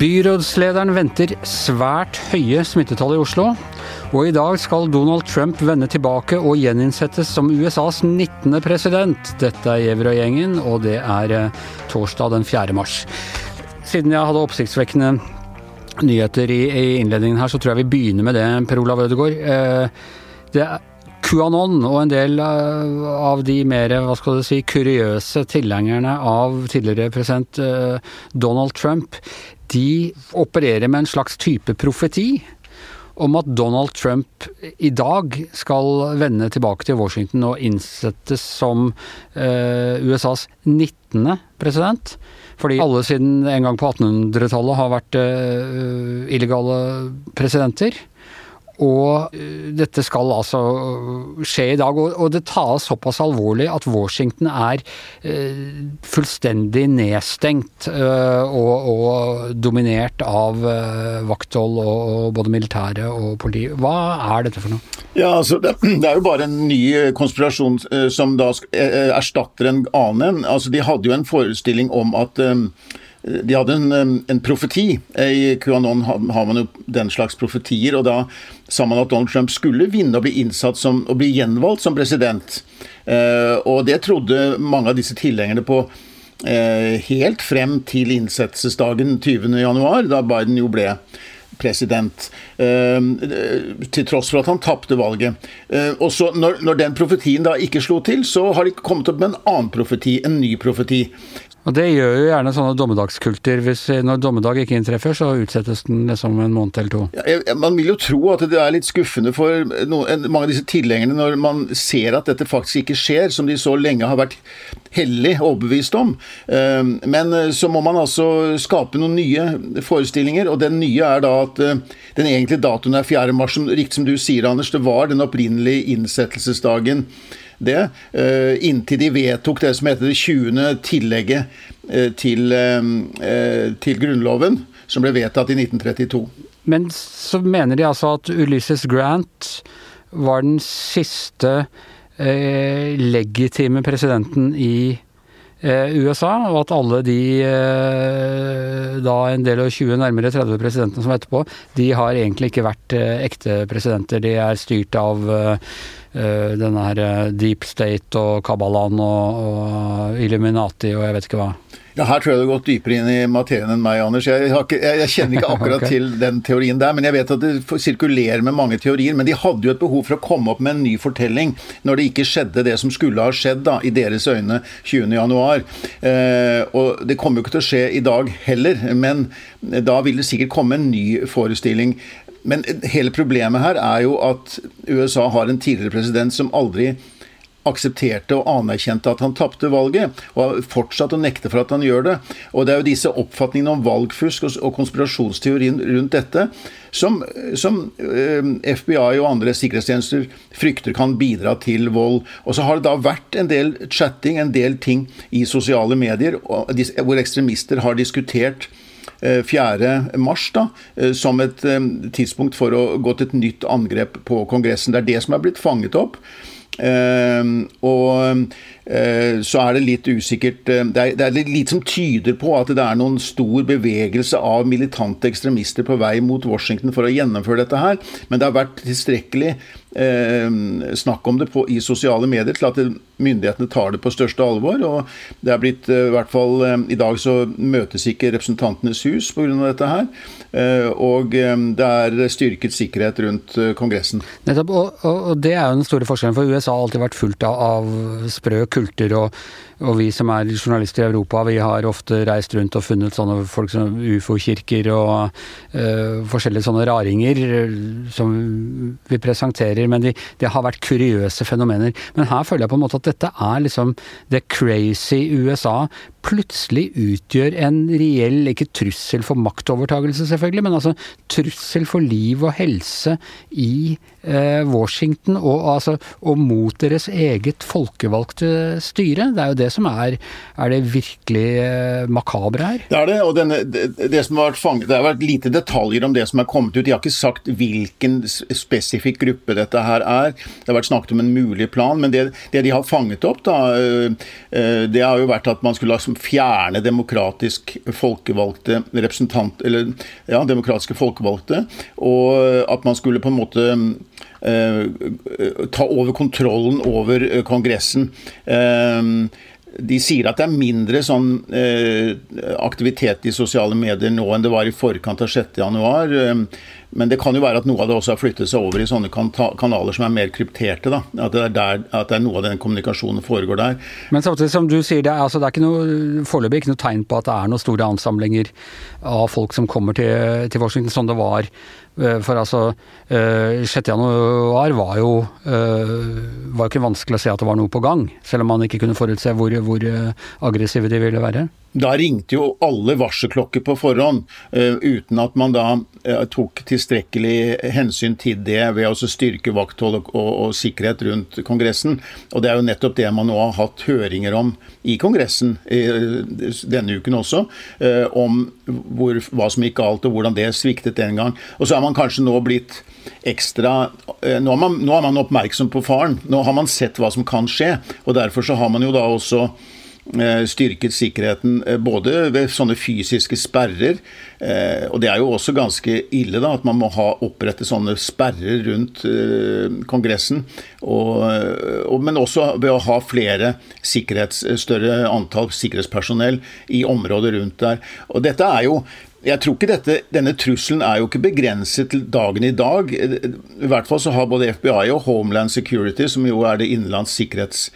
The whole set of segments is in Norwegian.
Byrådslederen venter svært høye smittetall i Oslo. Og i dag skal Donald Trump vende tilbake og gjeninnsettes som USAs 19. president. Dette er Jevrøy-gjengen, og det er eh, torsdag den 4. mars. Siden jeg hadde oppsiktsvekkende nyheter i, innledningen her, så tror jeg vi begynner med det, Per Olav Ødegaard. Eh, det er QAnon og en del eh, av de mer hva skal du si, kuriøse tilhengerne av tidligere president Donald Trump, de opererer med en slags type profeti om at Donald Trump i dag skal vende tilbake til Washington og innsettes som eh, USAs 19. president. Fordi alle siden en gang på 1800-tallet har vært eh, illegale presidenter. Og eh, dette skal altså skje i dag. Og det tas såpass alvorlig at Washington er eh, fullstendig nedstengt eh, og, og dominert av vakthold og både militære og politi. Hva er dette for noe? Ja, altså, det, er jo bare en ny konspirasjon som da erstatter en annen. Altså, De hadde jo en forestilling om at de hadde en, en, profeti. I QAnon har man jo den slags profetier. og Da sa man at Donald Trump skulle vinne og bli innsatt som, og bli gjenvalgt som president. Eh, og det trodde mange av disse tilhengerne på eh, helt frem til innsettelsesdagen 20.1, da Biden jo ble president. Eh, til tross for at han tapte valget. Og så når, når den profetien da ikke slo til, så har de kommet opp med en annen profeti, en ny profeti. Og Det gjør jo gjerne sånne dommedagskulter. Hvis, når dommedag ikke inntreffer, så utsettes den liksom en måned eller to. Ja, man vil jo tro at det er litt skuffende for noen, mange av disse tilhengerne når man ser at dette faktisk ikke skjer, som de så lenge har vært hellig overbevist om. Ehm, men eh, så må man altså skape noen nye forestillinger, og den nye er da at eh, den egentlige datoen er 4. mars. Riktig som du sier, Anders, det var den opprinnelige innsettelsesdagen det, eh, inntil de vedtok det som heter det 20. tillegget eh, til, eh, til Grunnloven, som ble vedtatt i 1932. Men så mener de altså at Ulysses Grant var den siste eh, legitime presidenten i USA, og at alle de eh, da en del av 20, nærmere 30 presidentene som var etterpå, de har egentlig ikke vært ekte presidenter. De er styrt av Eh, denne her eh, Deep State og Kabbalan og, og, Illuminati og jeg vet ikke hva. Ja, Her tror jeg du har gått dypere inn i materien enn meg, Anders. Jeg, ikke, jeg, jeg kjenner ikke akkurat okay. til den teorien der, men jeg vet at det sirkulerer med mange teorier. Men de hadde jo et behov for å komme opp med en ny fortelling når det ikke skjedde det som skulle ha skjedd, da, i deres øyne 20.1. Eh, og det kommer jo ikke til å skje i dag heller, men da vil det sikkert komme en ny forestilling. Men hele problemet her er jo at USA har en tidligere president som aldri aksepterte og anerkjente at han tapte valget, og har fortsatt å nekte for at han gjør det. Og det er jo disse oppfatningene om valgfusk og konspirasjonsteorien rundt dette som, som eh, FBI og andre sikkerhetstjenester frykter kan bidra til vold. Og så har det da vært en del chatting, en del ting i sosiale medier hvor ekstremister har diskutert 4. Eh, mars da, eh, som et tidspunkt for å gå til et nytt angrep på Kongressen. Det er det som er blitt fanget opp. Og så er det litt usikkert Det er, det er litt som tyder på at det er noen stor bevegelse av militante ekstremister på vei mot Washington for å gjennomføre dette her. Men det har vært tilstrekkelig eh, snakk om det på, i sosiale medier til at myndighetene tar det på største alvor. og det er blitt, eh, i hvert fall eh, I dag så møtes ikke Representantenes hus pga. dette her. Eh, og det er styrket sikkerhet rundt Kongressen. Nettopp, og, og, det er jo den store forskjellen, for USA har alltid vært fullt av, sprø kulter. og og vi som er journalister i Europa, vi har ofte reist rundt og funnet sånne folk som ufo-kirker og uh, forskjellige sånne raringer som vi presenterer. Men de, de, har vært kuriøse fenomener. Men her føler jeg på en måte at dette er liksom det crazy USA plutselig utgjør en reell, ikke trussel for maktovertagelse selvfølgelig, men altså trussel for liv og helse i eh, Washington, og, altså, og mot deres eget folkevalgte styre. Det er jo det som er, er det virkelig eh, makabre her. Det er det, og denne, det, det, som har vært fanget, det har vært lite detaljer om det som er kommet ut. De har ikke sagt hvilken spesifikk gruppe dette her er. Det har vært snakket om en mulig plan, men det, det de har fanget opp, da, det har jo vært at man skulle liksom fjerne demokratisk folkevalgte representant, eller ja, demokratiske folkevalgte, og at man skulle på en måte eh, ta over kontrollen over eh, Kongressen. Eh, de sier at det er mindre sånn eh, aktivitet i sosiale medier nå enn det var i forkant av 6.1. Men det kan jo være at noe av det også har flyttet seg over i sånne kanaler som er mer krypterte. da, At det er, der, at det er noe av den kommunikasjonen foregår der. Men samtidig som du sier, det altså, det er ikke noe, foreløpig ikke noe tegn på at det er noen store ansamlinger av folk som kommer til, til Washington, som det var Eh, for altså, 6. Eh, januar var jo eh, var ikke vanskelig å se at det var noe på gang, selv om man ikke kunne forutse hvor, hvor aggressive de ville være. Da ringte jo alle varselklokker på forhånd, uten at man da tok tilstrekkelig hensyn til det ved å styrke vakthold og, og, og, sikkerhet rundt Kongressen. Og det er jo nettopp det man nå har hatt høringer om i Kongressen denne uken også, om hvor, hva som gikk galt og hvordan det sviktet den gang. Og så er man kanskje nå blitt ekstra nå er, man, nå er man oppmerksom på faren. Nå har man sett hva som kan skje. og Derfor så har man jo da også Eh, styrket sikkerheten eh, både ved sånne fysiske sperrer, eh, og det er jo også ganske ille da, at man må ha opprette sånne sperrer rundt Kongressen, og, og, men også ved å ha flere større antall sikkerhetspersonell i området rundt der. Og dette er jo jeg tror ikke dette, Denne trusselen er jo ikke begrenset til dagen i dag. I hvert fall så har både FBI og Homeland Security, som jo er det innenlands sikkerhets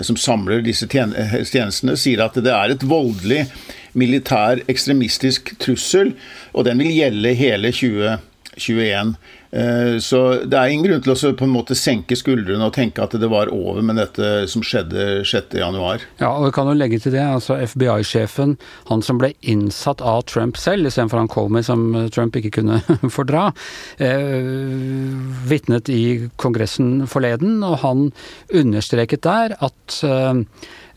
som samler disse tjenestene, sier at det er et voldelig militær ekstremistisk trussel, og den vil gjelde hele 2020 21. Eh, så det er ingen grunn til å på en måte senke skuldrene og tenke at det var over med dette som skjedde 6.1. Ja, og vi kan jo legge til det, altså FBI-sjefen, han som ble innsatt av Trump selv, istedenfor han Comey, som Trump ikke kunne fordra, eh, vitnet i Kongressen forleden, og han understreket der at eh,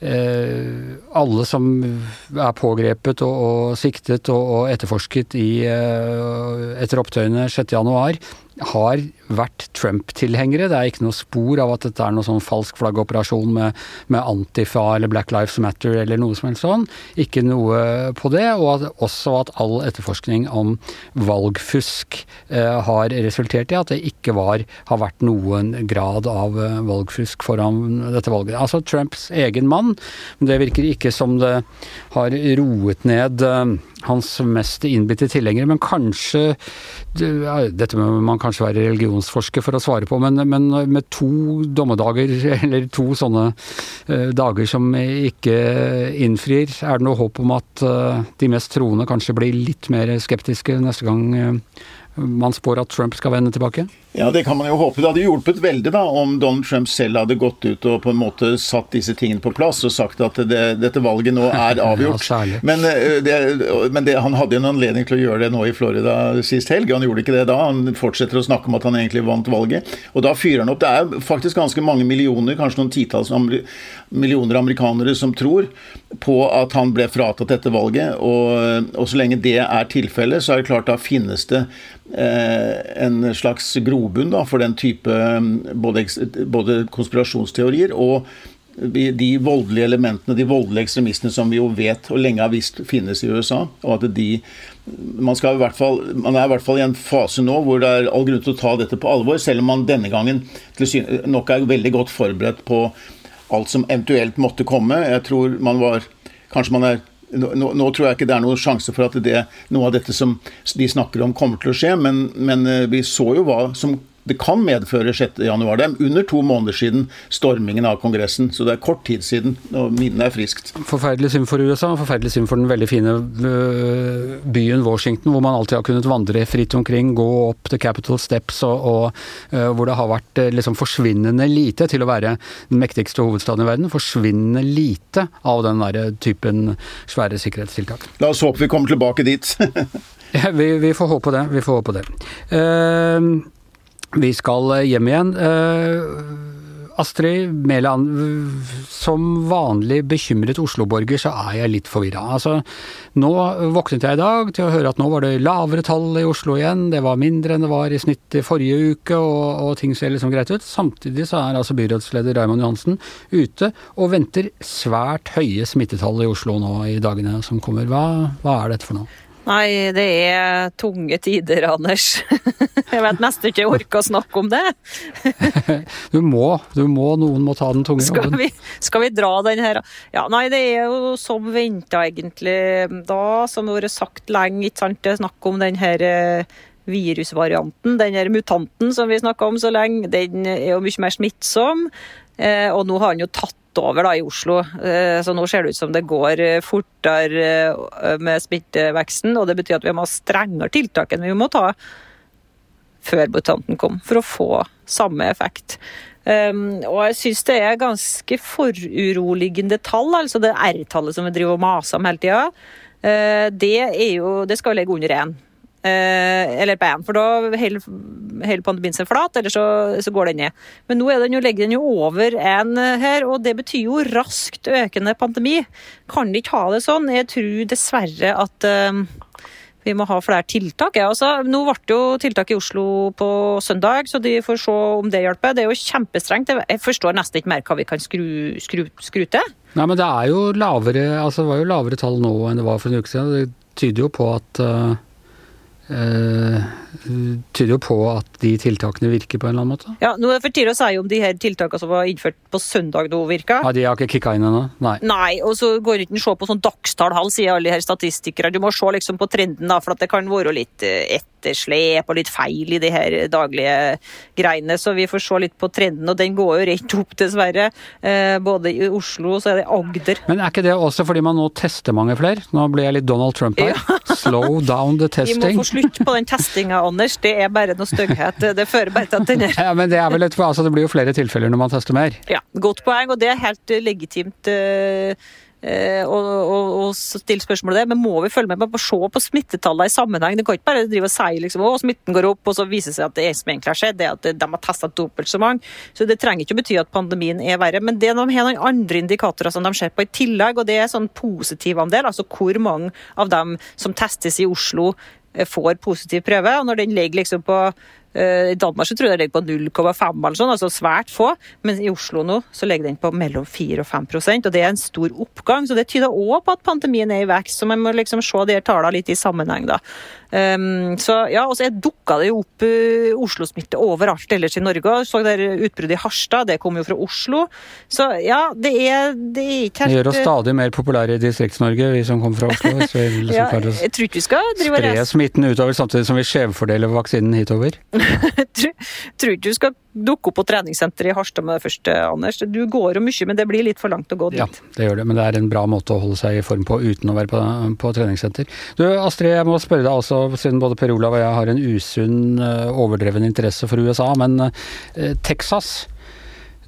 alle som er pågrepet og, og siktet og, og etterforsket i, eh, etter opptøyene 6.1, har vært Trump-tilhengere. Det er ikke noe spor av at dette er noe sånn falsk flaggoperasjon med, med, Antifa eller Black Lives Matter eller noe som helst sånn. Ikke noe på det. Og at, også at all etterforskning om valgfusk eh, har resultert i at det ikke var, har vært noen grad av eh, valgfusk foran dette valget. Altså Trumps egen mann. Men det virker ikke som det har roet ned eh, hans mest innbitte tilhengere. Men kanskje Dette må man kanskje være religionsforsker for å svare på, men, men med to dommedager, eller to sånne uh, dager som ikke innfrir, er det noe håp om at uh, de mest troende kanskje blir litt mer skeptiske neste gang uh, man spår at Trump skal vende tilbake? Ja, det kan man jo håpe. Det hadde hjulpet veldig da, om Donald Trump selv hadde gått ut og på en måte satt disse tingene på plass og sagt at det, dette valget nå er avgjort. ja, men, eh, det, men det, han hadde jo en anledning til å gjøre det nå i Florida sist helg. Han gjorde ikke det da. Han fortsetter å snakke om at han egentlig vant valget. Og da fyrer han opp. Det er faktisk ganske mange millioner, kanskje noen titalls millioner amerikanere som tror på at han ble fratatt dette valget. Og, og så lenge det er tilfellet, så er det klart da finnes det eh, en slags gro grobunn for den type um, både, både konspirasjonsteorier og de voldelige elementene, de voldelige ekstremistene som vi jo vet og lenge har visst finnes i USA. og at de, man, skal i hvert fall, man er i hvert fall i en fase nå hvor det er all grunn til å ta dette på alvor, selv om man denne gangen nok er veldig godt forberedt på alt som eventuelt måtte komme. Jeg tror man var Kanskje man er nå, nå, tror jeg ikke det er noen sjanse for at det, noe av dette som de snakker om, kommer til å skje, men, men eh, vi så jo hva som det kan medføre 6.1. Det er under to måneder siden stormingen av Kongressen, så det er kort tid siden, og minnet er friskt. Forferdelig synd for USA, forferdelig synd for den veldig fine øh, byen Washington, hvor man alltid har kunnet vandre fritt omkring, gå opp til Capitol Steps, og, og øh, hvor det har vært øh, liksom forsvinnende lite til å være den mektigste hovedstaden i verden. Forsvinnende lite av den der typen svære sikkerhetstiltak. La oss håpe vi kommer tilbake dit. ja, vi, vi, får håpe det. Vi får håpe det. Uh, vi skal hjem igjen. Uh, Astrid Mæland, som vanlig bekymret Oslo-borger, så er jeg litt forvirra. Altså, nå våknet jeg i dag til å høre at nå var det lavere tall i Oslo igjen. Det var mindre enn det var i snitt i forrige uke, og, og ting ser liksom greit ut. Samtidig så er altså byrådsleder Raymond Johansen ute og venter svært høye smittetall i Oslo nå i dagene som kommer. Hva, hva er dette for noe? Nei, det er tunge tider, Anders. Jeg vet nesten ikke jeg orker å snakke om det. Du må, du må, noen må ta den tunge skal vi, skal vi dra den her? Ja, nei, det er jo som venta, egentlig. Da, som det har vært sagt lenge, ikke sant, det er snakk om den her eh, virusvarianten, den her mutanten som vi snakka om så lenge, den er jo mye mer smittsom. Eh, og nå har han jo tatt over da, i Oslo. Eh, så nå ser det ut som det går eh, fortere eh, med smitteveksten. Og det betyr at vi må ha strengere tiltak enn vi må ta før mutanten kom, for å få samme effekt. Um, og jeg syns det er ganske foruroligende tall, altså det R-tallet som vi driver og maser om hele tida. Uh, det, det skal ligge under én. Uh, eller på én, for da holder pandemien seg flat, eller så, så, går den ned. Men nå den jo, legger den jo over en her, og det betyr jo raskt økende pandemi. Kan de ikke ha det sånn? Jeg tror dessverre at uh, vi må ha flere tiltak. Ja, altså, nå ble det jo tiltak i Oslo på søndag, så de får se om det hjelper. Det er jo kjempestrengt. Jeg forstår nesten ikke mer hva vi kan skru, skru, skru til. Nei, men det er jo lavere, altså, det var jo lavere tall nå enn det var for en uke siden. Det tyder jo på at Uh, tyder jo på at de tiltakene virker på en eller annen måte. Ja, Nå er det for tidlig å si om de her tiltakene som var innført på søndag nå virka. Ja, De har ikke kicka inn ennå? Nei. Nei, og så går det ikke an å se på sånn dagstall, sier alle de her statistikere. Du må se liksom på trenden, da, for det kan være litt eh, etterslep og litt feil i de her daglige greiene. Så vi får se litt på trenden, og den går jo rett opp, dessverre. Eh, både i Oslo og så er det Agder. Men er ikke det også fordi man nå tester mange flere? Nå blir jeg litt Donald Trump her. Ja. Slow down the testing. Vi må få slutt på den testinga, Anders. Det er bare noe stygghet. Det fører bare til at den er Ja, men det er vel et, altså det blir jo flere tilfeller når man tester mer. Ja, godt poeng, og det er helt legitimt. Eh, og, og, stille spørsmål det, men må vi følge med på å se på smittetallene i sammenheng? Det kan ikke bare drive og si liksom, å, smitten går opp, og så viser det seg at det som egentlig har skjedd, det er at de har testa dobbelt så mange. Så det trenger ikke å bety at pandemien er verre. Men det de har noen andre indikatorer som de ser på i tillegg, og det er sånn positiv andel, altså hvor mange av dem som testes i Oslo eh, får positiv prøve. og Når den ligger liksom på Eh, I Danmark så tror jeg det ligger på 0,5 eller sånn, altså svært få. Men i Oslo nå så ligger den på mellom 4 og 5% og det er en stor oppgang. Så det tyder òg på at pandemien er i vekst. Så man må liksom se de tallene litt i sammenheng, da. Um, så ja, og så dukka det jo opp uh, Oslo-smitte overalt ellers i Norge. Så der utbruddet i Harstad, det kom jo fra Oslo. Så ja, det er, det er ikke helt Det gjør oss stadig mer populære i Distrikts-Norge, vi som kommer fra Oslo. Hvis vi liksom ja, jeg tror ikke vi skal drive Spre smitten utover samtidig som vi skjevfordeler vaksinen hitover. tror ikke du skal dukke opp på treningssenteret i Harstad med det første, Anders. Du går jo mye, men det blir litt for langt å gå dit. Ja, det gjør det, men det er en bra måte å holde seg i form på uten å være på, på treningssenter. Du Astrid, jeg må spørre deg også, siden både Per Olav og jeg har en usunn, eh, overdreven interesse for USA, men eh, Texas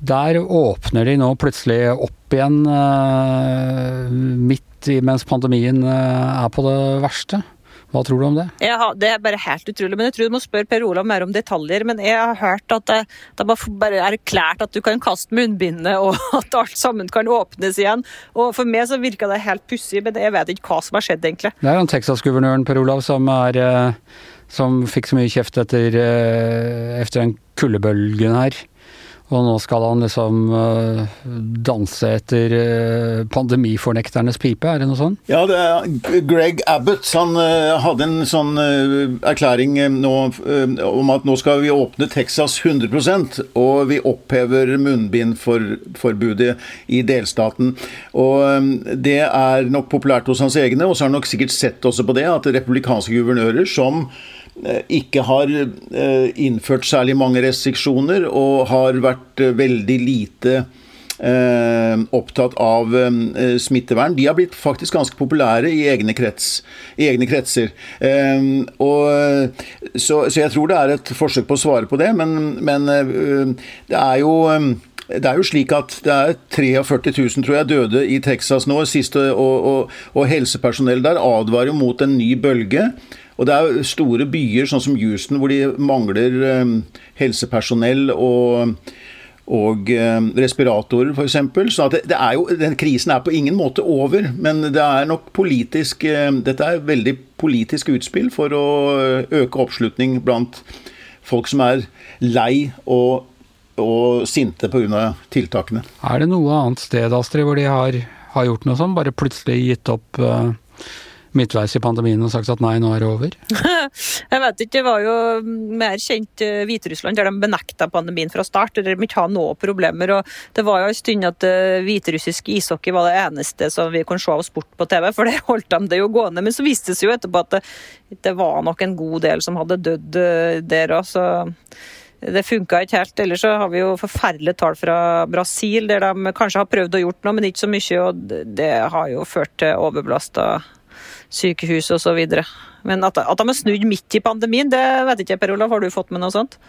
der åpner de nå plutselig opp igjen eh, midt i mens pandemien eh, er på det verste. Hva tror du om det? Ja, det er bare helt utrolig. Men jeg tror du må spørre Per Olav mer om detaljer. Men jeg har hørt at det, det bare er erklært at du kan kaste munnbindet, og at alt sammen kan åpnes igjen. Og For meg så virker det helt pussig, men jeg vet ikke hva som har skjedd, egentlig. Det er han Texas-guvernøren Per Olav som er eh, som fikk så mye kjeft etter, eh, etter den kuldebølgen her. Og nå skal han liksom uh, danse etter uh, pandemifornekternes pipe, er det noe sånt? Ja, det er Greg Abbott han uh, hadde en sånn erklæring nå om at nå skal vi åpne Texas 100% og vi opphever munnbindforbudet i delstaten. Og det er nok populært hos hans egne, og så har han nok sikkert sett også på det at republikanske guvernører som ikke har innført særlig mange restriksjoner og har vært veldig lite Eh, opptatt av eh, smittevern. De har blitt faktisk ganske populære i egne, krets, i egne kretser. Eh, og, så, så, jeg tror det er et forsøk på å svare på det, men, men det er jo det er jo slik at det er 43 000 tror jeg, døde i Texas nå, siste, og, og, og helsepersonell der advarer mot en ny bølge. Og det er store byer, sånn som Houston, hvor de mangler helsepersonell og og eh, respiratorer f.eks. Så det, det, jo, den krisen er på ingen måte over, men det er nok politisk eh, Dette er veldig politisk utspill for å øke oppslutning blant folk som er lei og, og sinte pga. tiltakene. Er det noe annet sted Astrid, hvor de har, har gjort noe sånt? Bare plutselig gitt opp uh midtveis i pandemien og sagt at nei, nå er det over? jeg vet ikke. Det var jo mer kjent uh, Hviterussland, der de benekta pandemien fra start. Der de ikke hadde noe problemer. og Det var jo en stund at uh, hviterussisk ishockey var det eneste som vi kunne se av sport på TV, for det holdt de det jo gående. Men så viste det seg jo etterpå at det, det var nok en god del som hadde dødd uh, der òg, så det funka ikke helt. Ellers så har vi jo forferdelige tall fra Brasil, der de kanskje har prøvd å gjort noe, men ikke så mye. Og det har jo ført til overbelasta sykehus osv. Men at, at de har snudd midt i pandemien, det vet ikke jeg, Per Olav. Har du fått med noe sånt?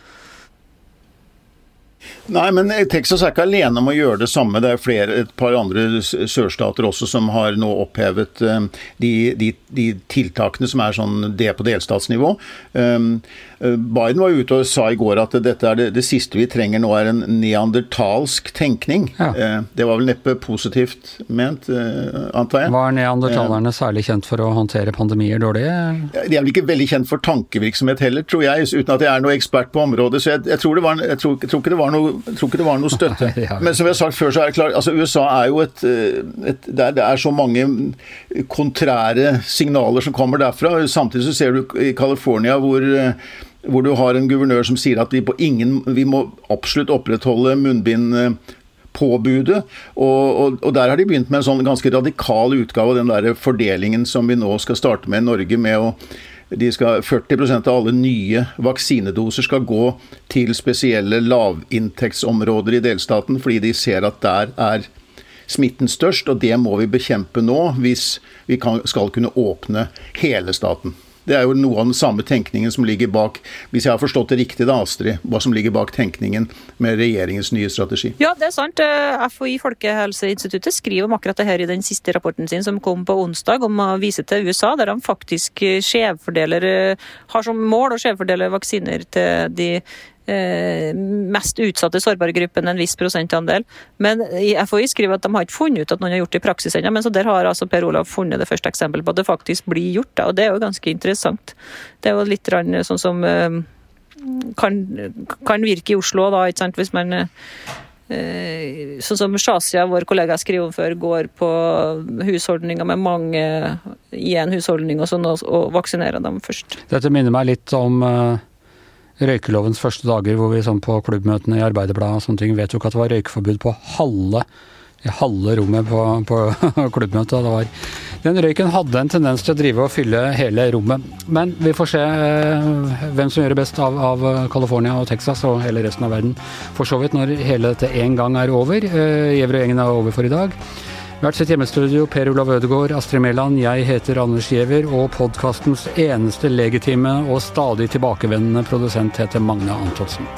Nei, men Texas er ikke alene om å gjøre det samme. Det er flere, et par andre sørstater også som har nå opphevet eh, de, de, de tiltakene som er sånn det på delstatsnivå. Um, Biden var ute og sa i går at dette er det, det siste vi trenger nå er en neandertalsk tenkning. Ja. Eh, det var vel neppe positivt ment, eh, antar jeg. Var neandertalerne særlig kjent for å håndtere pandemier dårlig? De er vel ikke veldig kjent for tankevirksomhet heller, tror jeg, uten at jeg er noe ekspert på området. Så jeg, jeg, tror, var, jeg tror, tror, ikke det var noe, tror ikke det var noe støtte. Men som vi har sagt før, så er det klart altså USA er jo et, et det, er, det er så mange kontrære signaler som kommer derfra. Samtidig så ser du i California hvor hvor du har en guvernør som sier at vi, ingen, vi må absolutt opprettholde munnbindpåbudet. Og, og, og, der har de begynt med en sånn ganske radikal utgave av den der fordelingen som vi nå skal starte med i Norge. med å skal, 40% av alle nye vaksinedoser skal gå til spesielle lavinntektsområder i delstaten, fordi de ser at der er smitten størst, og det må vi bekjempe nå hvis vi kan, skal kunne åpne hele staten. Det er jo noe av den samme tenkningen som ligger bak, hvis jeg har forstått det riktig da, Astrid, hva som ligger bak tenkningen med regjeringens nye strategi. Ja, det er sant. Eh, FHI, Folkehelseinstituttet, skriver om akkurat det her i den siste rapporten sin som kom på onsdag, om å vise til USA, der de faktisk skjevfordeler, eh, har som mål å skjevfordele vaksiner til de Eh, mest utsatte sårbare gruppen en viss prosentandel. Men FHI skriver at de har ikke funnet ut at noen har gjort det i praksis ennå, men så der har altså Per Olav funnet det første eksempelet på at det faktisk blir gjort. Da, og det er jo ganske interessant. Det er jo litt sånn som eh, kan, kan virke i Oslo, da, ikke sant, hvis man eh, Sånn som Shazia, vår kollega skriver før, går på husholdninger med mange i en husholdning og sånn, og, og vaksinerer dem først. Dette minner meg litt om røykelovens første dager hvor vi sånn på klubbmøtene i Arbeiderbladet og sånne ting vedtok at det var røykeforbud på halve, i halve rommet på, på klubbmøtet. Var, den røyken hadde en tendens til å drive og fylle hele rommet. Men vi får se eh, hvem som gjør det best av, av California og Texas og hele resten av verden. For så vidt når hele dette en gang er over. Eh, Gjever og gjengen er over for i dag. Hvert sitt hjemmestudio, Per Olav Ødegaard, Astrid Mæland, jeg heter Anders Giæver, og podkastens eneste legitime og stadig tilbakevendende produsent heter Magne Antonsen.